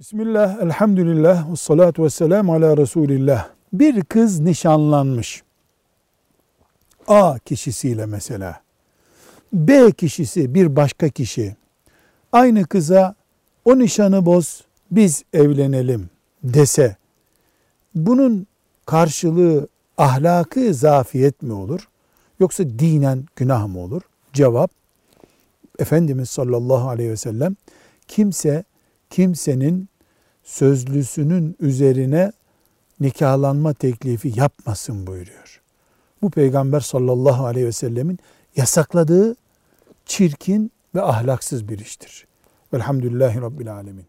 Bismillah, elhamdülillah, ve salatu ve selamu ala Resulillah. Bir kız nişanlanmış. A kişisiyle mesela. B kişisi bir başka kişi. Aynı kıza o nişanı boz, biz evlenelim dese. Bunun karşılığı ahlakı zafiyet mi olur? Yoksa dinen günah mı olur? Cevap, Efendimiz sallallahu aleyhi ve sellem kimse kimsenin sözlüsünün üzerine nikahlanma teklifi yapmasın buyuruyor. Bu peygamber sallallahu aleyhi ve sellemin yasakladığı çirkin ve ahlaksız bir iştir. Velhamdülillahi Rabbil Alemin.